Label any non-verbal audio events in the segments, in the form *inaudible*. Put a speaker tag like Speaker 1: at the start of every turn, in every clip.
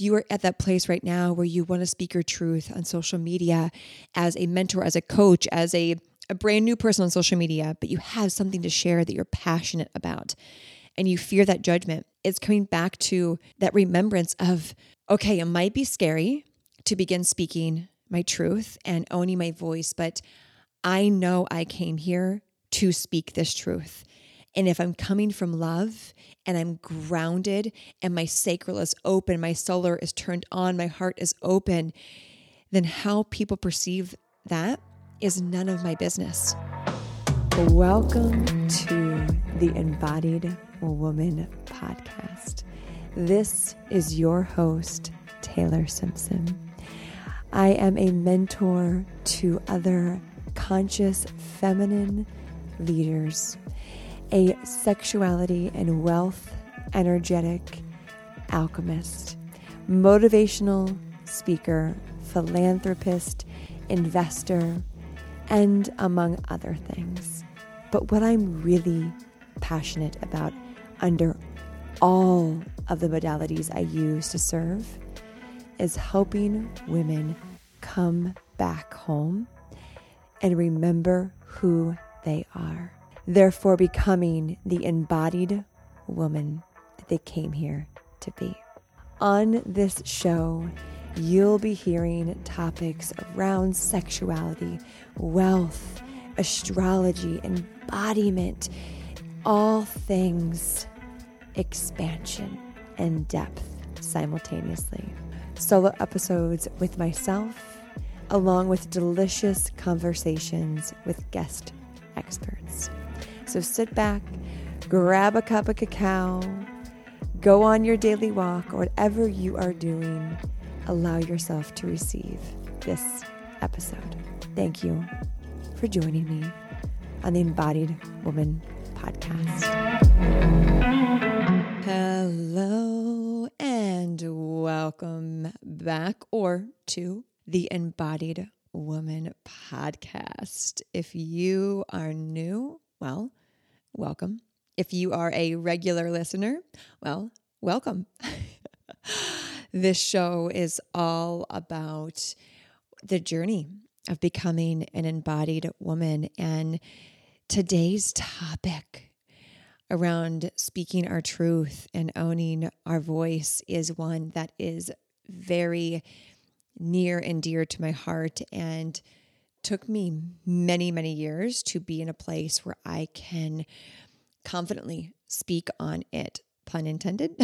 Speaker 1: you are at that place right now where you want to speak your truth on social media as a mentor, as a coach, as a, a brand new person on social media, but you have something to share that you're passionate about and you fear that judgment, it's coming back to that remembrance of, okay, it might be scary to begin speaking my truth and owning my voice, but I know I came here to speak this truth. And if I'm coming from love and I'm grounded and my sacral is open, my solar is turned on, my heart is open, then how people perceive that is none of my business. Welcome to the Embodied Woman podcast. This is your host, Taylor Simpson. I am a mentor to other conscious feminine leaders a sexuality and wealth energetic alchemist, motivational speaker, philanthropist, investor, and among other things. But what I'm really passionate about under all of the modalities I use to serve is helping women come back home and remember who they are therefore becoming the embodied woman that they came here to be. On this show, you'll be hearing topics around sexuality, wealth, astrology, embodiment, all things expansion and depth simultaneously. Solo episodes with myself, along with delicious conversations with guest experts. So sit back, grab a cup of cacao, go on your daily walk, or whatever you are doing, allow yourself to receive this episode. Thank you for joining me on the Embodied Woman podcast. Hello and welcome back or to the Embodied Woman podcast. If you are new, well, welcome. If you are a regular listener, well, welcome. *laughs* this show is all about the journey of becoming an embodied woman. And today's topic around speaking our truth and owning our voice is one that is very near and dear to my heart. And took me many, many years to be in a place where I can confidently speak on it, pun intended,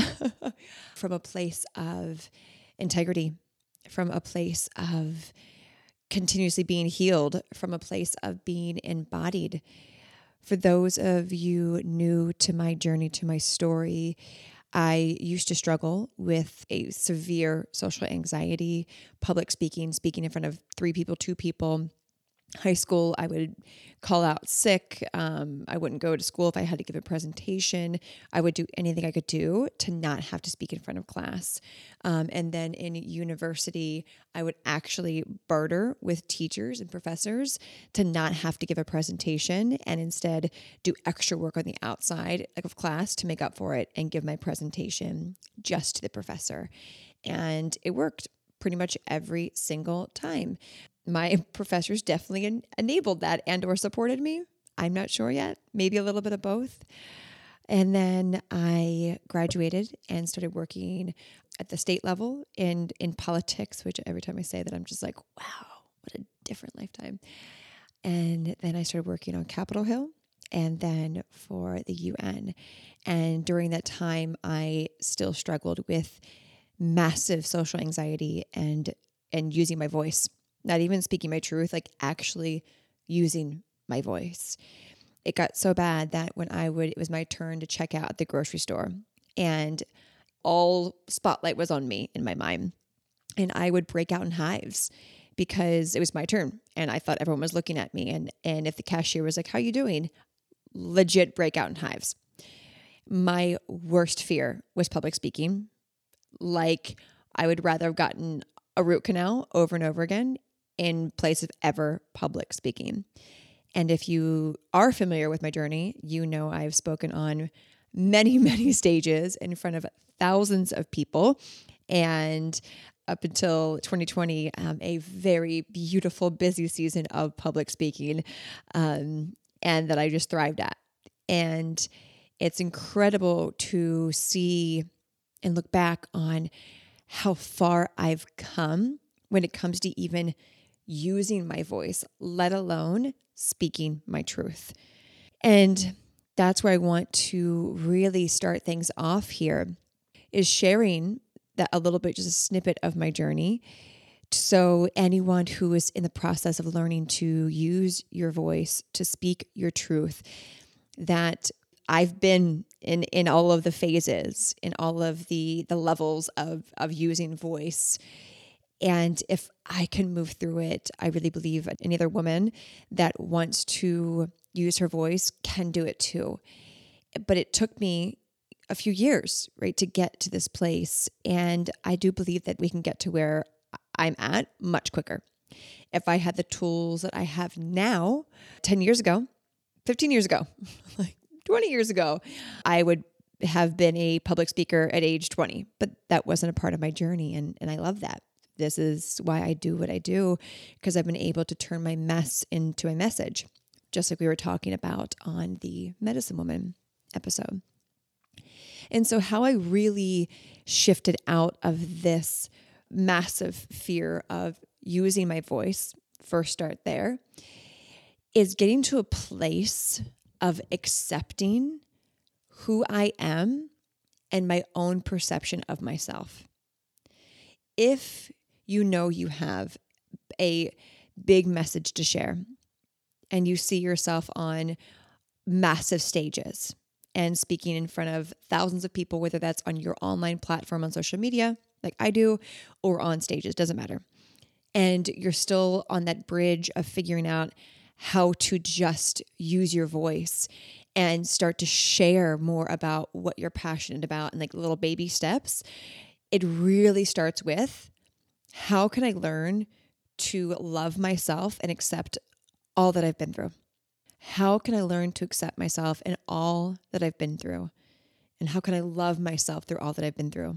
Speaker 1: *laughs* from a place of integrity, from a place of continuously being healed, from a place of being embodied. For those of you new to my journey, to my story, I used to struggle with a severe social anxiety, public speaking, speaking in front of three people, two people high school, I would call out sick. Um, I wouldn't go to school if I had to give a presentation. I would do anything I could do to not have to speak in front of class. Um, and then in university, I would actually barter with teachers and professors to not have to give a presentation and instead do extra work on the outside of class to make up for it and give my presentation just to the professor. And it worked pretty much every single time my *laughs* professors definitely enabled that and or supported me. I'm not sure yet. Maybe a little bit of both. And then I graduated and started working at the state level and in politics, which every time I say that, I'm just like, wow, what a different lifetime. And then I started working on Capitol Hill and then for the UN. And during that time, I still struggled with massive social anxiety and and using my voice not even speaking my truth, like actually using my voice. It got so bad that when I would, it was my turn to check out at the grocery store, and all spotlight was on me in my mind. And I would break out in hives because it was my turn and I thought everyone was looking at me. And, and if the cashier was like, How you doing? Legit break out in hives. My worst fear was public speaking. Like, I would rather have gotten a root canal over and over again in place of ever public speaking. And if you are familiar with my journey, you know I've spoken on many, *laughs* many stages in front of thousands of people and up until 2020, um, a very beautiful, busy season of public speaking, um, and that I just thrived at. And it's incredible to see and look back on how far I've come when it comes to even using my voice, let alone speaking my truth. And that's where I want to really start things off here is sharing that a little bit, just a snippet of my journey. So, anyone who is in the process of learning to use your voice to speak your truth, that I've been in in all of the phases, in all of the the levels of of using voice. And if I can move through it, I really believe any other woman that wants to use her voice can do it too. But it took me a few years, right, to get to this place. And I do believe that we can get to where I'm at much quicker. If I had the tools that I have now, 10 years ago, 15 years ago, *laughs* like 20 years ago, I would have been a public speaker at age 20, but that wasn't a part of my journey. And, and I love that. This is why I do what I do, because I've been able to turn my mess into a message, just like we were talking about on the Medicine Woman episode. And so, how I really shifted out of this massive fear of using my voice, first start there, is getting to a place of accepting who I am and my own perception of myself. If you know you have a big message to share and you see yourself on massive stages, and speaking in front of thousands of people, whether that's on your online platform on social media, like I do, or on stages, doesn't matter. And you're still on that bridge of figuring out how to just use your voice and start to share more about what you're passionate about and like little baby steps. It really starts with how can I learn to love myself and accept all that I've been through? How can I learn to accept myself and all that I've been through? And how can I love myself through all that I've been through?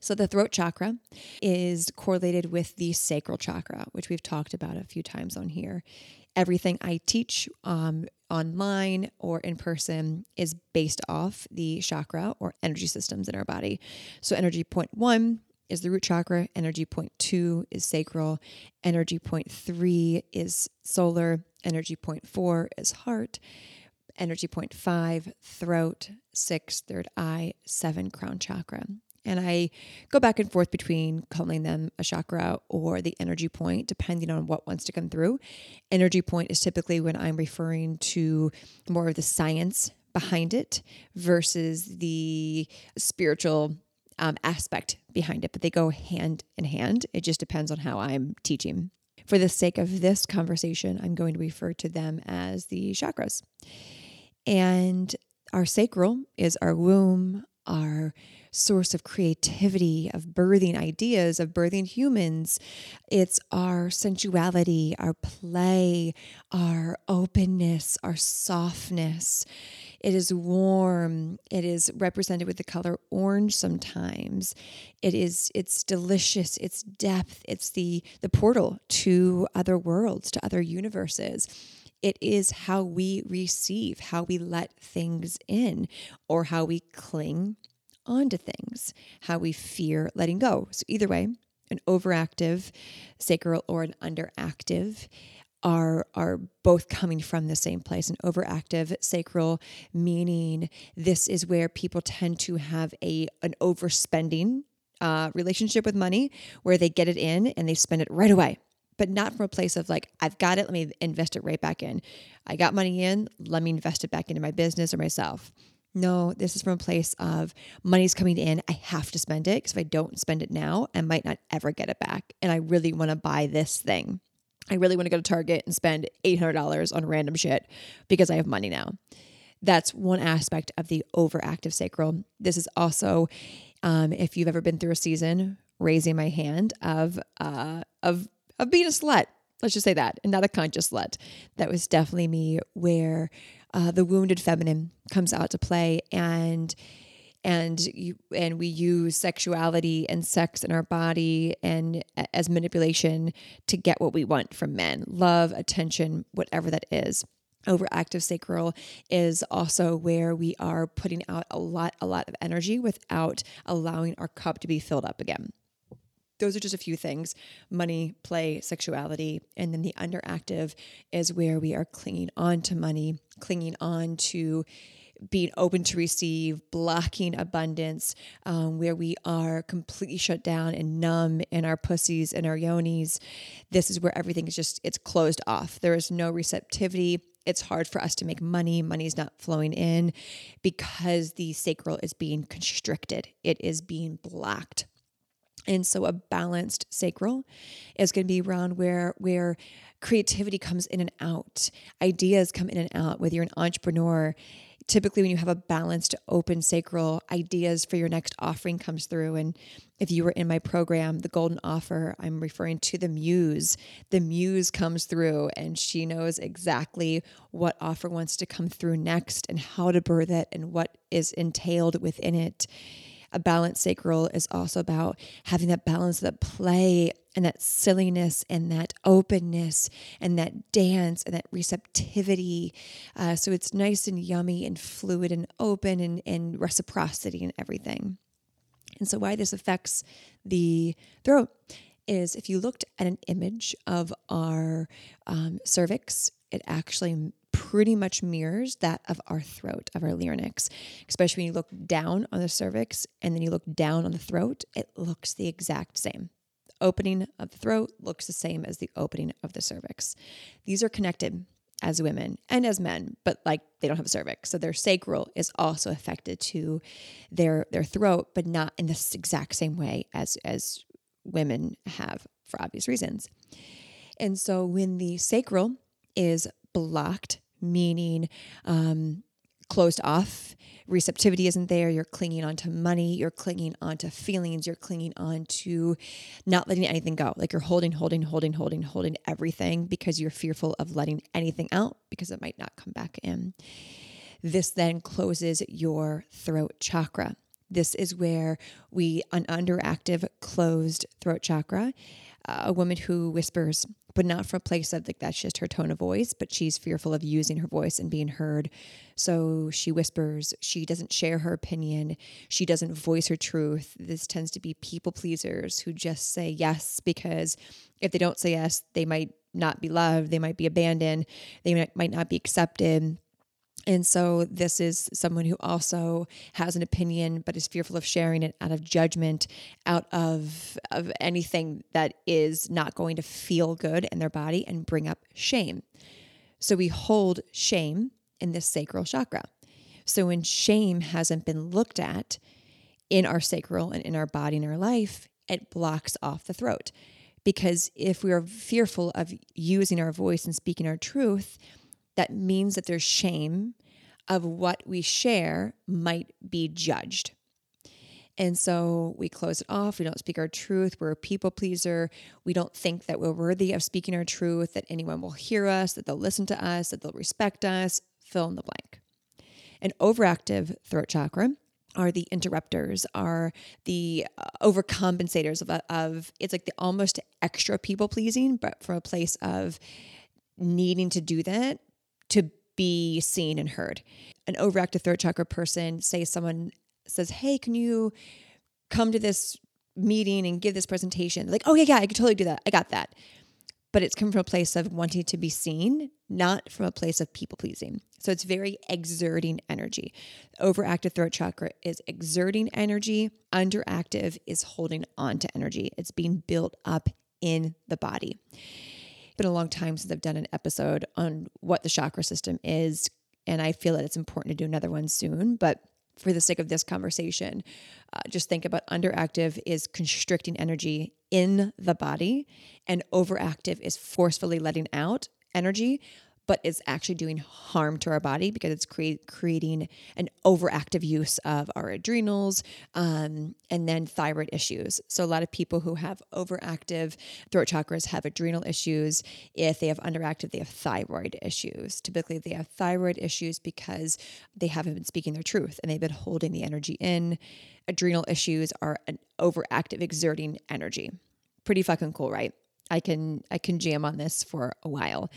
Speaker 1: So, the throat chakra is correlated with the sacral chakra, which we've talked about a few times on here. Everything I teach um, online or in person is based off the chakra or energy systems in our body. So, energy point one is the root chakra, energy point two is sacral, energy point three is solar, Energy point four is heart. Energy point five, throat. Six, third eye. Seven, crown chakra. And I go back and forth between calling them a chakra or the energy point, depending on what wants to come through. Energy point is typically when I'm referring to more of the science behind it versus the spiritual um, aspect behind it, but they go hand in hand. It just depends on how I'm teaching. For the sake of this conversation, I'm going to refer to them as the chakras. And our sacral is our womb, our source of creativity, of birthing ideas, of birthing humans. It's our sensuality, our play, our openness, our softness. It is warm. It is represented with the color orange sometimes. It is it's delicious, it's depth, it's the the portal to other worlds, to other universes. It is how we receive, how we let things in, or how we cling onto things, how we fear letting go. So, either way, an overactive sacral or an underactive are are both coming from the same place an overactive sacral meaning this is where people tend to have a an overspending uh, relationship with money where they get it in and they spend it right away but not from a place of like i've got it let me invest it right back in i got money in let me invest it back into my business or myself no, this is from a place of money's coming in. I have to spend it because if I don't spend it now, I might not ever get it back. And I really want to buy this thing. I really want to go to Target and spend $800 on random shit because I have money now. That's one aspect of the overactive sacral. This is also, um, if you've ever been through a season, raising my hand of uh, of of being a slut. Let's just say that, and not a conscious slut. That was definitely me, where uh, the wounded feminine comes out to play, and and you and we use sexuality and sex in our body and as manipulation to get what we want from men. Love attention whatever that is. Overactive sacral is also where we are putting out a lot a lot of energy without allowing our cup to be filled up again. Those are just a few things. Money play sexuality and then the underactive is where we are clinging on to money clinging on to being open to receive, blocking abundance, um, where we are completely shut down and numb in our pussies and our yonis. This is where everything is just, it's closed off. There is no receptivity. It's hard for us to make money. Money's not flowing in because the sacral is being constricted, it is being blocked. And so a balanced sacral is going to be around where where creativity comes in and out, ideas come in and out, whether you're an entrepreneur typically when you have a balanced open sacral ideas for your next offering comes through. And if you were in my program the golden offer i'm referring to the muse. The muse comes through and she knows exactly what offer wants to come through next and how to birth it and what is entailed within it a balanced sacral is also about having that balance, that play, and that silliness, and that openness, and that dance, and that receptivity. Uh, so it's nice and yummy and fluid and open and, and reciprocity and everything. And so, why this affects the throat is if you looked at an image of our um, cervix, it actually pretty much mirrors that of our throat, of our larynx. Especially when you look down on the cervix and then you look down on the throat, it looks the exact same. The opening of the throat looks the same as the opening of the cervix. These are connected as women and as men, but like they don't have a cervix. So their sacral is also affected to their their throat, but not in this exact same way as as women have for obvious reasons. And so when the sacral is blocked meaning um, closed off. Receptivity isn't there. You're clinging onto money. You're clinging onto feelings. You're clinging onto not letting anything go. Like you're holding, holding, holding, holding, holding everything because you're fearful of letting anything out because it might not come back in. This then closes your throat chakra. This is where we, an underactive, closed throat chakra, uh, a woman who whispers, but not from a place of like that's just her tone of voice, but she's fearful of using her voice and being heard. So she whispers, she doesn't share her opinion, she doesn't voice her truth. This tends to be people pleasers who just say yes because if they don't say yes, they might not be loved, they might be abandoned, they might, not be accepted. And so, this is someone who also has an opinion, but is fearful of sharing it out of judgment, out of, of anything that is not going to feel good in their body and bring up shame. So, we hold shame in this sacral chakra. So, when shame hasn't been looked at in our sacral and in our body and our life, it blocks off the throat. Because if we are fearful of using our voice and speaking our truth, that means that there's shame of what we share might be judged. And so we close it off. We don't speak our truth. We're a people pleaser. We don't think that we're worthy of speaking our truth, that anyone will hear us, that they'll listen to us, that they'll respect us. Fill in the blank. An overactive throat chakra are the interrupters, are the uh, overcompensators of, of it's like the almost extra people pleasing, but from a place of needing to do that to be seen and heard. An overactive throat chakra person, say someone says, Hey, can you come to this meeting and give this presentation? Like, oh, yeah, yeah, I could totally do that. I got that. But it's come from a place of wanting to be seen, not from a place of people pleasing. So it's very exerting energy. Overactive throat chakra is exerting energy, underactive is holding on to energy. It's being built up in the body been a long time since I've done an episode on what the chakra system is. And I feel that it's important to do another one soon. But for the sake of this conversation, uh, just think about underactive is constricting energy in the body, and overactive is forcefully letting out energy, but it's actually doing harm to our body because it's creating an overactive use of our adrenals um, and then thyroid issues. So, a lot of people who have overactive throat chakras have adrenal issues. If they have underactive, they have thyroid issues. Typically, they have thyroid issues because they haven't been speaking their truth and they've been holding the energy in. Adrenal issues are an overactive, exerting energy. Pretty fucking cool, right? I can I can jam on this for a while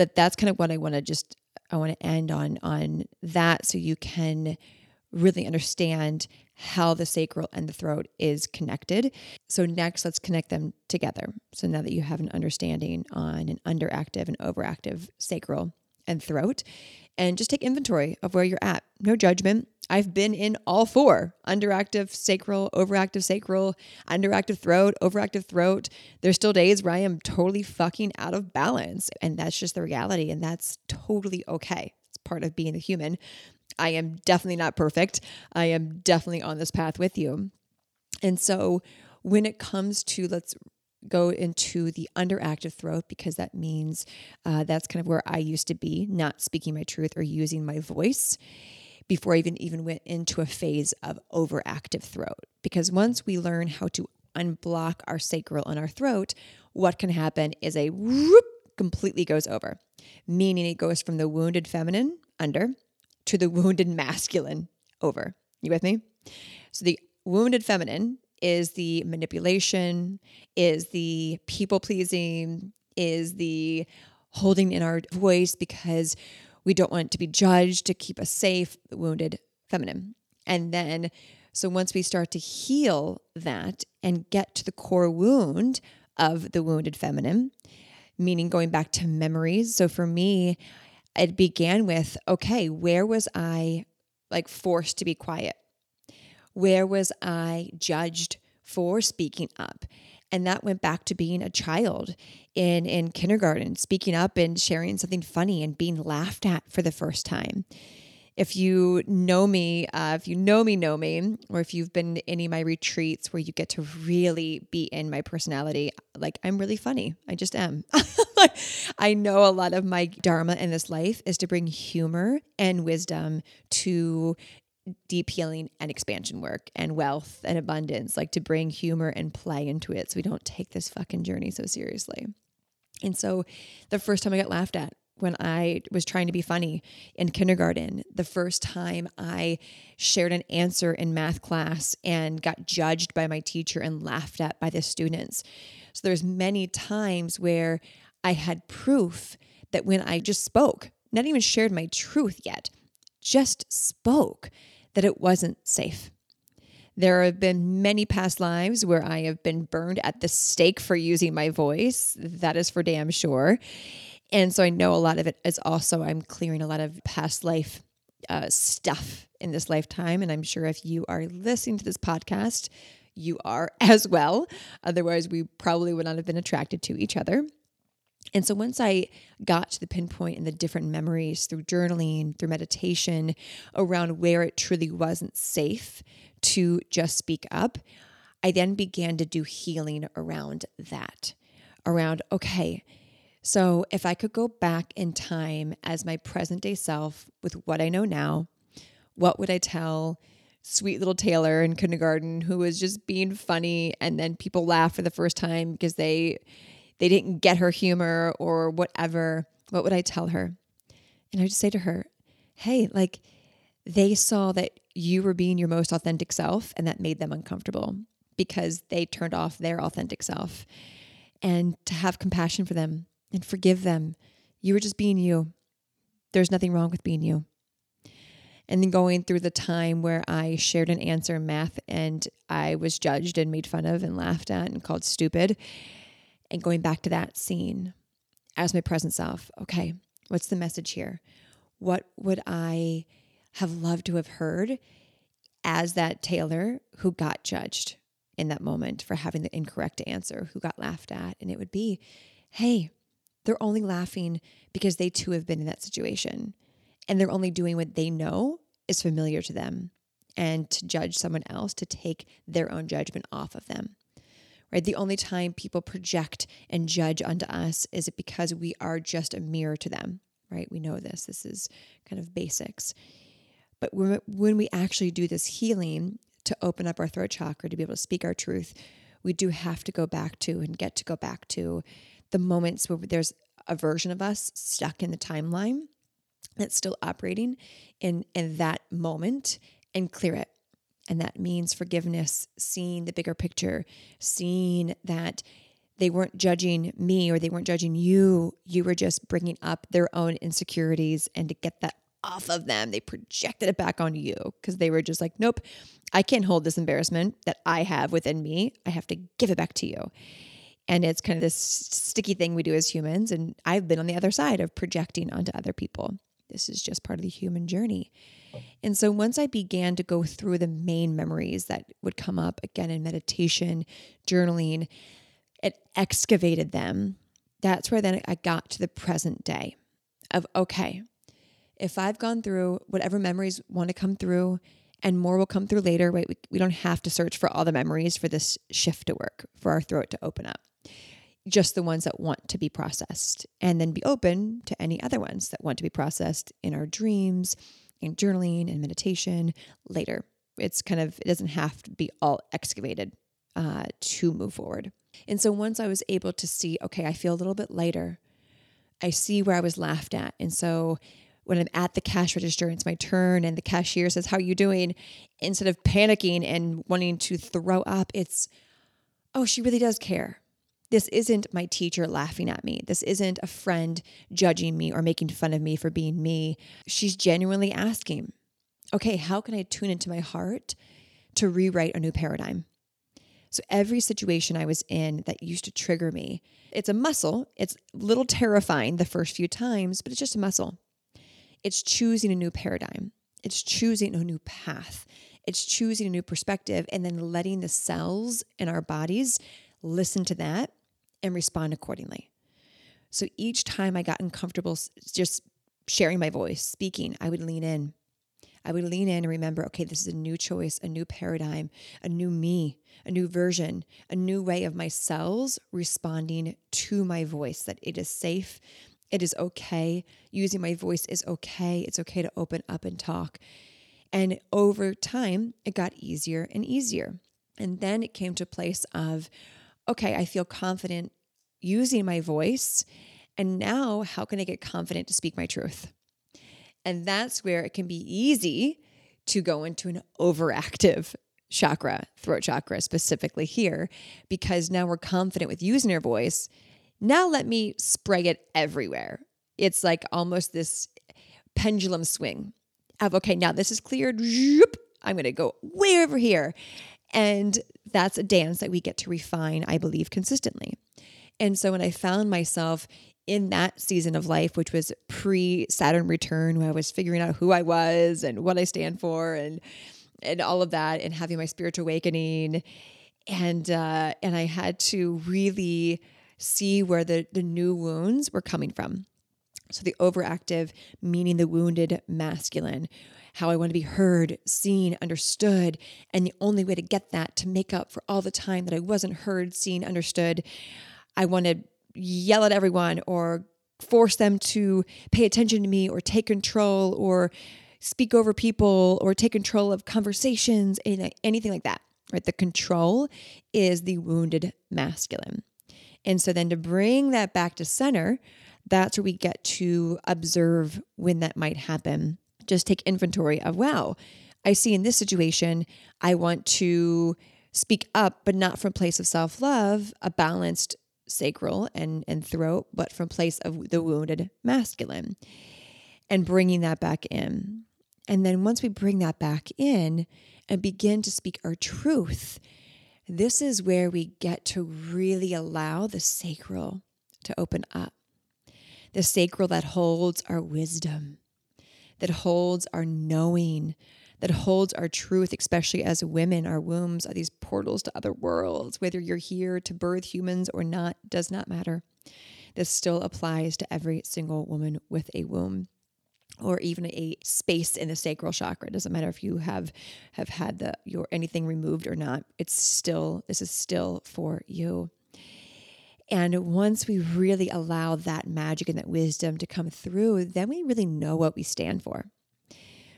Speaker 1: but that's kind of what I want to just I want to end on on that so you can really understand how the sacral and the throat is connected. So next let's connect them together. So now that you have an understanding on an underactive and overactive sacral and throat and just take inventory of where you're at. No judgment. I've been in all four underactive sacral, overactive sacral, underactive throat, overactive throat. There's still days where I am totally fucking out of balance. And that's just the reality. And that's totally okay. It's part of being a human. I am definitely not perfect. I am definitely on this path with you. And so when it comes to, let's go into the underactive throat because that means uh, that's kind of where I used to be, not speaking my truth or using my voice before I even even went into a phase of overactive throat. Because once we learn how to unblock our sacral and our throat, what can happen is a whoop completely goes over, meaning it goes from the wounded feminine under to the *laughs* wounded masculine over. You with me? So the wounded feminine is the manipulation, is the people pleasing, is the holding in our voice because we don't want to be judged to keep us safe, wounded feminine. And then, so once we start to heal that and get to the core wound of the wounded feminine, meaning going back to memories. So for me, it began with okay, where was I like forced to be quiet? Where was I judged for speaking up? And that went back to being a child in, in kindergarten, speaking up and sharing something funny and being laughed at for the first time. If you know me, uh, if you know me, know me, or if you've been any of my retreats where you get to really be in my personality, like I'm really funny. I just am. *laughs* I know a lot of my dharma in this life is to bring humor and wisdom to deep healing and expansion work and wealth and abundance, like to bring humor and play into it so we don't take this fucking journey so seriously. And so the first time I got laughed at when I was trying to be funny in kindergarten, the first time I shared an answer in math class and got judged by my teacher and laughed at by the students. So there's many times where I had proof that when I just spoke, not even shared my truth yet, just spoke that it wasn't safe. There have been many past lives where I have been burned at the stake for using my voice. That is for damn sure. And so I know a lot of it is also, I'm clearing a lot of past life uh, stuff in this lifetime. And I'm sure if you are listening to this podcast, you are *laughs* as well. Otherwise, we probably would not have been attracted to each other. And so once I got to the pinpoint and the different memories through journaling, through meditation, around where it truly wasn't safe to just speak up, I then began to do healing around that. Around, okay, so if I could go back in time as my present day self with what I know now, what would I tell sweet little Taylor in kindergarten who was just being funny and then people laugh for the first time because they they didn't get her humor or whatever, what would I tell her? And I would just say to her, hey, like they saw that you were being your most authentic self and that made them uncomfortable because they turned off their authentic self. And to have compassion for them and forgive them. You were just being you. There's nothing wrong with being you. And then going through the time where I shared an answer in math and I was judged and made fun of and laughed at and called stupid and going back to that scene as my present self. Okay, what's the message here? What would I have loved to have heard as that Taylor who got judged in that moment for having the incorrect answer, who got laughed at? And it would be, hey, they're only laughing because they too have been in that situation. And they're only doing what they know is familiar to them. And to judge someone else, to take their own judgment off of them right? The only time people project and judge unto us is it because we are just a mirror to them. right? We know this. This is kind of basics. But when, when we actually do this healing to open up our throat chakra to be able to speak our truth, we do have to go back to and get to go back to the moments where there's a version of us stuck in the timeline that's still operating in, in that moment and clear it. And that means forgiveness, seeing the bigger picture, seeing that they weren't judging me or they weren't judging you. You were just bringing up their own insecurities. And to get that off of them, they projected it back on you because they were just like, nope, I can't hold this embarrassment that I have within me. I have to give it back to you. And it's kind of this sticky thing we do as humans. And I've been on the other side of projecting onto other people. This is just part of the human journey. And so once I began to go through the main memories that would come up again in meditation, journaling, it excavated them. That's where then I got to the present day of okay, if I've gone through whatever memories want to come through and more will come through later, right? We, we don't have to search for all the memories for this shift to work, for our throat to open up. Just the ones that want to be processed, and then be open to any other ones that want to be processed in our dreams, in journaling and meditation later. It's kind of, it doesn't have to be all excavated uh, to move forward. And so once I was able to see, okay, I feel a little bit lighter, I see where I was laughed at. And so when I'm at the cash register, and it's my turn, and the cashier says, How are you doing? Instead of panicking and wanting to throw up, it's, Oh, she really does care. This isn't my teacher laughing at me. This isn't a friend judging me or making fun of me for being me. She's genuinely asking, okay, how can I tune into my heart to rewrite a new paradigm? So every situation I was in that used to trigger me, it's a muscle. It's a little terrifying the first few times, but it's just a muscle. It's choosing a new paradigm. It's choosing a new path. It's choosing a new perspective and then letting the cells in our bodies listen to that and respond accordingly. So each time I got uncomfortable just sharing my voice, speaking, I would lean in. I would lean in and remember, okay, this is a new choice, a new paradigm, a new me, a new version, a new way of my cells responding to my voice, that it is safe, it is okay. Using my voice is okay. It's okay to open up and talk. And over time, it got easier and easier. And then it came to a place of, okay, I feel confident using my voice. And now, how can I get confident to speak my truth? And that's where it can be easy to go into an overactive chakra, throat chakra specifically here, because now we're confident with using our voice. Now let me spray it everywhere. It's like almost this pendulum swing of, okay, now this is cleared. I'm going to go way over here. And that's a dance that we get to refine, I believe, consistently. And so when I found myself in that season of life, which was pre Saturn return, where I was figuring out who I was and what I stand for and and all of that, and having my spiritual awakening, and uh, and I had to really see where the the new wounds were coming from. So the overactive, meaning the wounded masculine, how I want to be heard, seen, understood. And the only way to get that, to make up for all the time that I wasn't heard, seen, understood, I want to yell at everyone or force them to pay attention to me or take control or speak over people or take control of conversations, anything like that. Right? The control is the wounded masculine. And so then to bring that back to center, that's where we get to observe when that might happen. Just take inventory of, wow, I see in this situation, I want to speak up, but not from place of self love, a balanced sacral and, and throat, but from place of the wounded masculine and bringing that back in. And then once we bring that back in and begin to speak our truth, this is where we get to really allow the sacral to open up the sacral that holds our wisdom, that holds our knowing, that holds our truth, especially as women. Our wombs are these portals to other worlds. Whether you're here to birth humans or not does not matter. This still applies to every single woman with a womb or even a space in the sacral chakra. It doesn't matter if you have have had the your anything removed or not. It's still this is still for you. And once we really allow that magic and that wisdom to come through, then we really know what we stand for.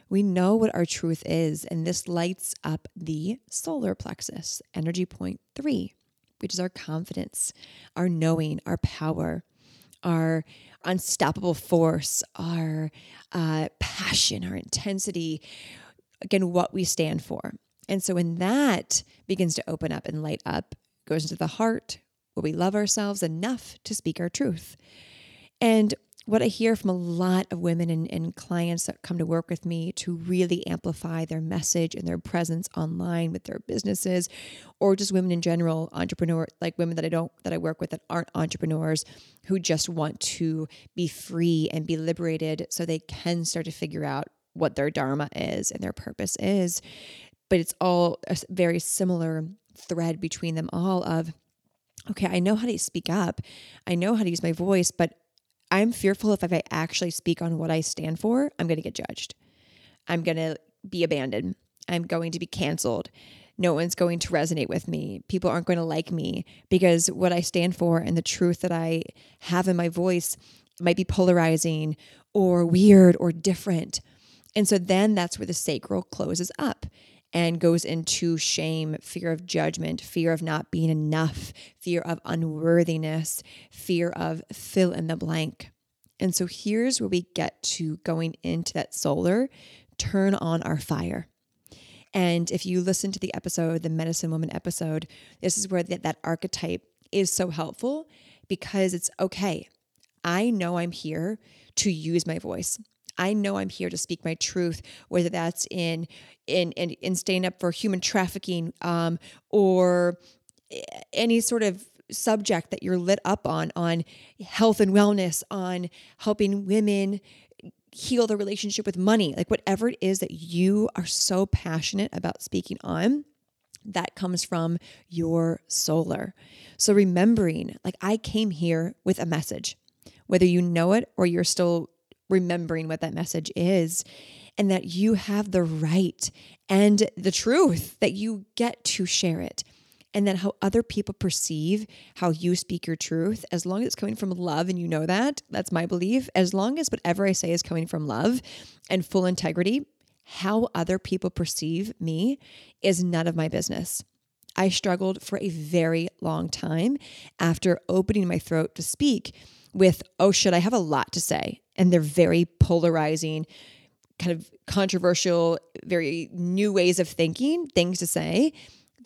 Speaker 1: We know what our truth is, and this lights up the solar plexus, energy point three, which is our confidence, our knowing, our power, our unstoppable force, our uh, passion, our intensity, again, what we stand for. And so when that begins to open up and light up, goes into the heart, where we love ourselves enough to speak our truth. And what I hear from a lot of women and, and, clients that come to work with me to really amplify their message and their presence online with their businesses, or just women in general, entrepreneur, like women that I don't, that I work with that aren't entrepreneurs who just want to be free and be liberated so they can start to figure out what their dharma is and their purpose is. But it's all a very similar thread between them all of, okay, I know how to speak up, I know how to use my voice, but I'm fearful if, I actually speak on what I stand for, I'm going to get judged. I'm going to be abandoned. I'm going to be canceled. No one's going to resonate with me. People aren't going to like me because what I stand for and the truth that I have in my voice might be polarizing or weird or different. And so then that's where the sacral closes up and goes into shame, fear of judgment, fear of not being enough, fear of unworthiness, fear of fill in the blank. And so here's where we get to going into that solar, turn on our fire. And if you listen to the episode, the Medicine Woman episode, this is where that, that archetype is so helpful because it's okay. I know I'm here to use my voice. I know I'm here to speak my truth, whether that's in in in, in staying up for human trafficking um, or any sort of subject that you're lit up on on health and wellness on helping women heal their relationship with money like whatever it is that you are so passionate about speaking on that comes from your solar. So remembering like i came here with a message. Whether you know it or you're still remembering what that message is and that you have the right and the truth that you get to share it. And then how other people perceive how you speak your truth, as long as it's coming from love and you know that, that's my belief. As long as whatever I say is coming from love and full integrity, how other people perceive me is none of my business. I struggled for a very long time after opening my throat to speak with, oh shit, I have a lot to say. And they're very polarizing, kind of controversial, very new ways of thinking, things to say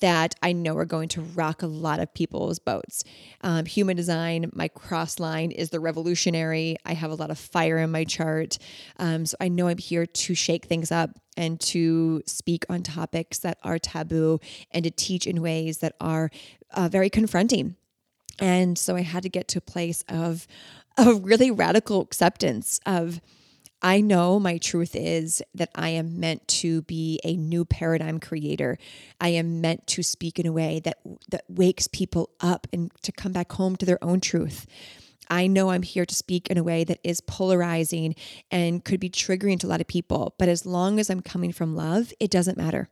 Speaker 1: that I know are going to rock a lot of people's boats. Um, human design, my cross line is the revolutionary. I have a lot of fire in my chart. Um, so I know I'm here to shake things up and to speak on topics that are taboo and to teach in ways that are uh, very confronting. And so I had to get to a place of of really radical acceptance of I know my truth is that I am meant to be a new paradigm creator. I am meant to speak in a way that that wakes people up and to come back home to their own truth. I know I'm here to speak in a way that is polarizing and could be triggering to a lot of people, but as long as I'm coming from love, it doesn't matter.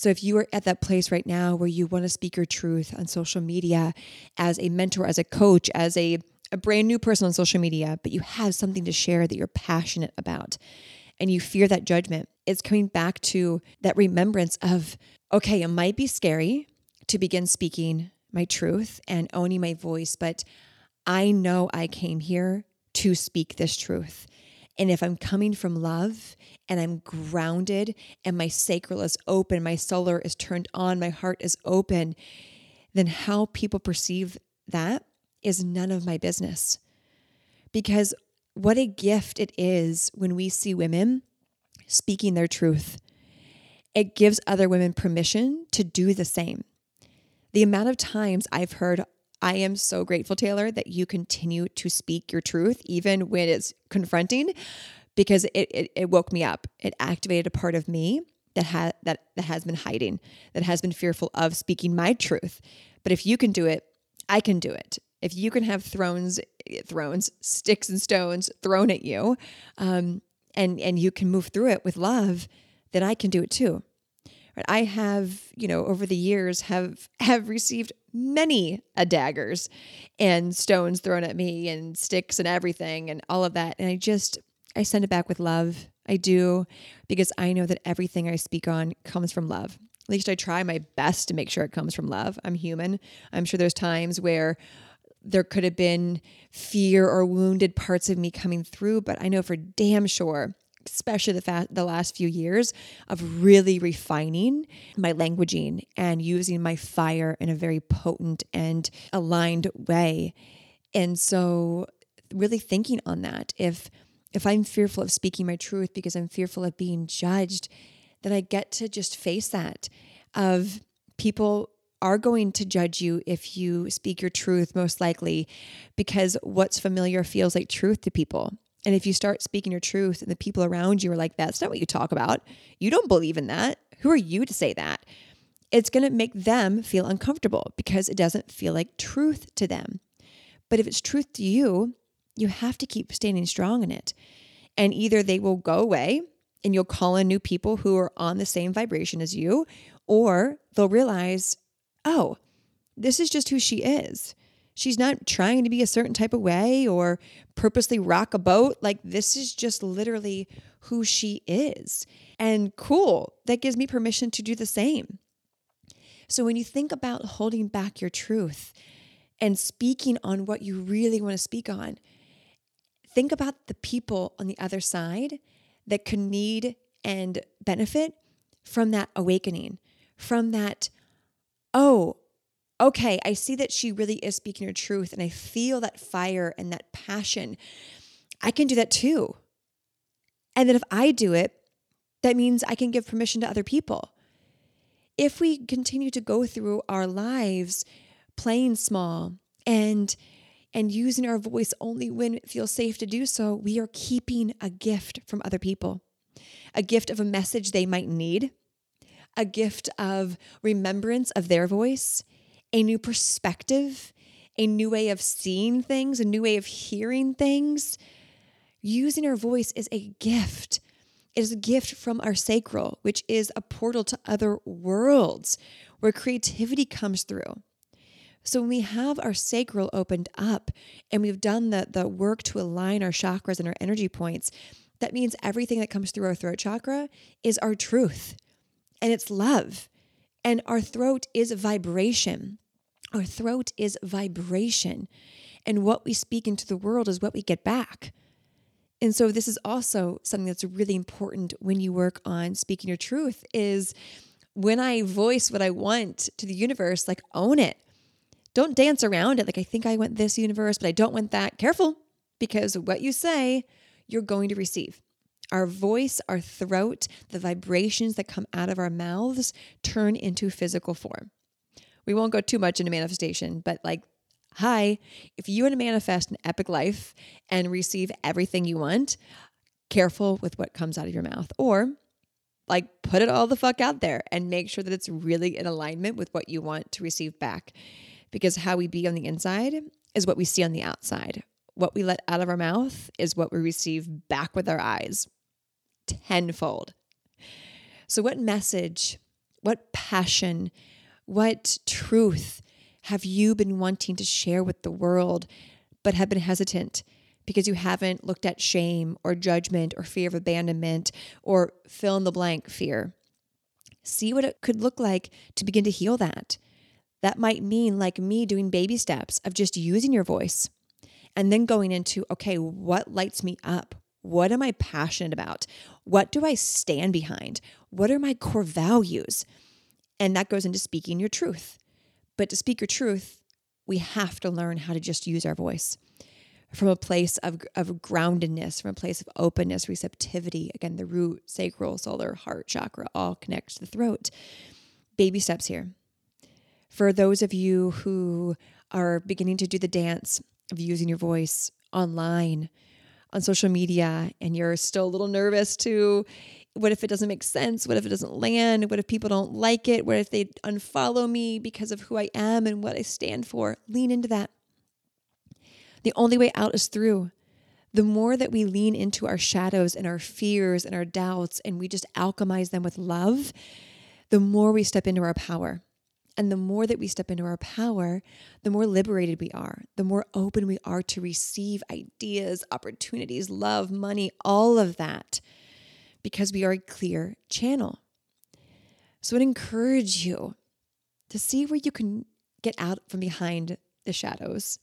Speaker 1: So if you are at that place right now where you want to speak your truth on social media as a mentor, as a coach, as a, a brand new person on social media, but you have something to share that you're passionate about and you fear that judgment, it's coming back to that remembrance of, okay, it might be scary to begin speaking my truth and owning my voice, but I know I came here to speak this truth. And if I'm coming from love and I'm grounded and my sacral is open, my solar is turned on, my heart is open, then how people perceive that is none of my business. Because what a gift it is when we see women speaking their truth. It gives other women permission to do the same. The amount of times I've heard I am so grateful, Taylor, that you continue to speak your truth, even when it's confronting, because it, it, it woke me up. It activated a part of me that had that, that has been hiding, that has been fearful of speaking my truth. But if you can do it, I can do it. If you can have thrones, thrones, sticks and stones thrown at you, um, and and you can move through it with love, then I can do it too. I have, you know, over the years have have received many a daggers and stones thrown at me and sticks and everything and all of that. And I just I send it back with love. I do because I know that everything I speak on comes from love. At least I try my best to make sure it comes from love. I'm human. I'm sure there's times where there could have been fear or wounded parts of me coming through, but I know for damn sure especially the fa- the last few years of really refining my languaging and using my fire in a very potent and aligned way. And so really thinking on that if if I'm fearful of speaking my truth because I'm fearful of being judged, then I get to just face that of people are going to judge you if you speak your truth, most likely, because what's familiar feels like truth to people. And if you start speaking your truth and the people around you are like, that's not what you talk about, you don't believe in that. Who are you to say that? It's going to make them feel uncomfortable because it doesn't feel like truth to them. But if it's truth to you, you have to keep standing strong in it. And either they will go away and you'll call in new people who are on the same vibration as you, or they'll realize oh, this is just who she is. She's not trying to be a certain type of way or purposely rock a boat. Like, this is just literally who she is. And cool, that gives me permission to do the same. So, when you think about holding back your truth and speaking on what you really want to speak on, think about the people on the other side that could need and benefit from that awakening, from that oh, okay, I see that she really is speaking her truth and I feel that fire and that passion. I can do that too. And then if I do it, that means I can give permission to other people. If we continue to go through our lives playing small and and using our voice only when it feels safe to do so, we are keeping a gift from other people. A gift of a message they might need, a gift of remembrance of their voice, a new perspective, a new way of seeing things, a new way of hearing things. Using our voice is a gift. It is a gift from our sacral, which is a portal to other worlds where creativity comes through. So when we have our sacral opened up and we've done the, the work to align our chakras and our energy points, that means everything that comes through our throat chakra is our truth and it's love. And our throat is vibration. Our throat is vibration. And what we speak into the world is what we get back. And so this is also something that's really important when you work on speaking your truth is when I voice what I want to the universe, like own it. Don't dance around it like I think I want this universe, but I don't want that. Careful because what you say, you're going to receive. Our voice, our throat, the vibrations that come out of our mouths turn into physical form. We won't go too much into manifestation, but like, hi, if you want to manifest an epic life and receive everything you want, careful with what comes out of your mouth. Or like put it all the fuck out there and make sure that it's really in alignment with what you want to receive back. Because how we be on the inside is what we see on the outside. What we let out of our mouth is what we receive back with our eyes tenfold. So, what message, what passion, what truth have you been wanting to share with the world, but have been hesitant because you haven't looked at shame or judgment or fear of abandonment or fill in the blank fear? See what it could look like to begin to heal that. That might mean, like me, doing baby steps of just using your voice and then going into, okay, what lights me up? What am I passionate about? What do I stand behind? What are my core values? And that goes into speaking your truth. But to speak your truth, we have to learn how to just use our voice from a place of, of groundedness, from a place of openness, receptivity. Again, the root, sacral, solar, heart chakra all connect to the throat. Baby steps here. For those of you who are beginning to do the dance of using your voice online, on social media and you're still a little nervous to what if it doesn't make sense? What if it doesn't land? What if people don't like it? What if they unfollow me because of who I am and what I stand for? Lean into that. The only way out is through. The more that we lean into our shadows and our fears and our doubts and we just alchemize them with love, the more we step into our power. And the more that we step into our power, the more liberated we are, the more open we are to receive ideas, opportunities, love, money, all of that, because we are a clear channel. So I'd encourage you to see where you can get out from behind the shadows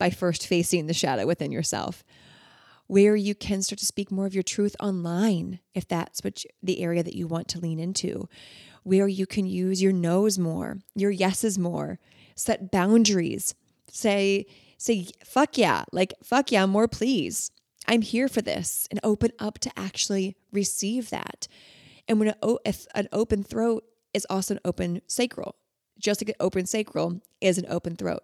Speaker 1: by first facing the shadow within yourself where you can start to speak more of your truth online if that's you, the area that you want to lean into where you can use your no's more your yeses more set boundaries say say fuck yeah like fuck yeah more please. I'm here for this and open up to actually receive that. And when an, an open throat is also an open sacral just like an open sacral is an open throat.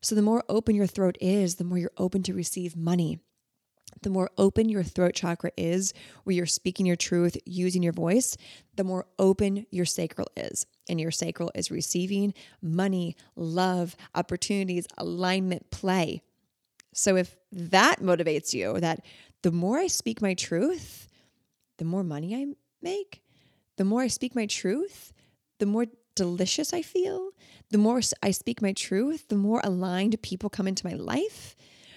Speaker 1: So the more open your throat is the more you're open to receive money the more open your throat chakra is, where you're speaking your truth using your voice, the more open your sacral is. And your sacral is receiving money, love, opportunities, alignment, play. So if that motivates you, that the more I speak my truth, the more money I make, the more I speak my truth, the more delicious I feel, the more I speak my truth, the more aligned people come into my life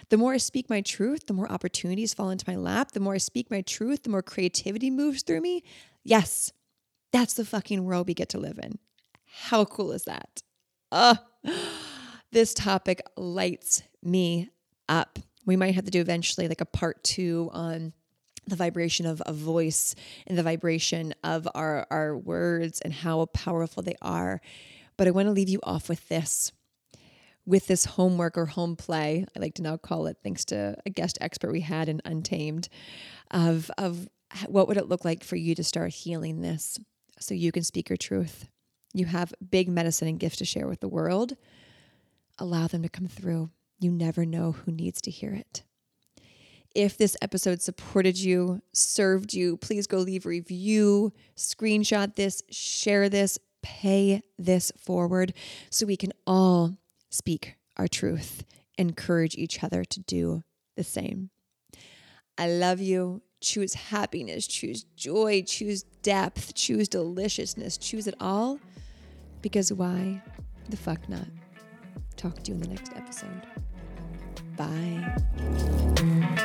Speaker 1: the more I speak my truth, the more opportunities fall into my lap. The more I speak my truth, the more creativity moves through me. Yes, that's the fucking world we get to live in. How cool is that? Uh, this topic lights me up. We might have to do eventually like a part two on the vibration of a voice and the vibration of our, our words and how powerful they are. But I want to leave you off with this with this homework or home play, I like to now call it, thanks to a guest expert we had in Untamed, of, of what would it look like for you to start healing this so you can speak your truth. You have big medicine and gifts to share with the world. Allow them to come through. You never know who needs to hear it. If this episode supported you, served you, please go leave a review, screenshot this, share this, pay this forward so we can all speak our truth, encourage each other to do the same. I love you. Choose happiness, choose joy, choose depth, choose deliciousness, choose it all. Because why the fuck not? Talk to you in the next episode. Bye.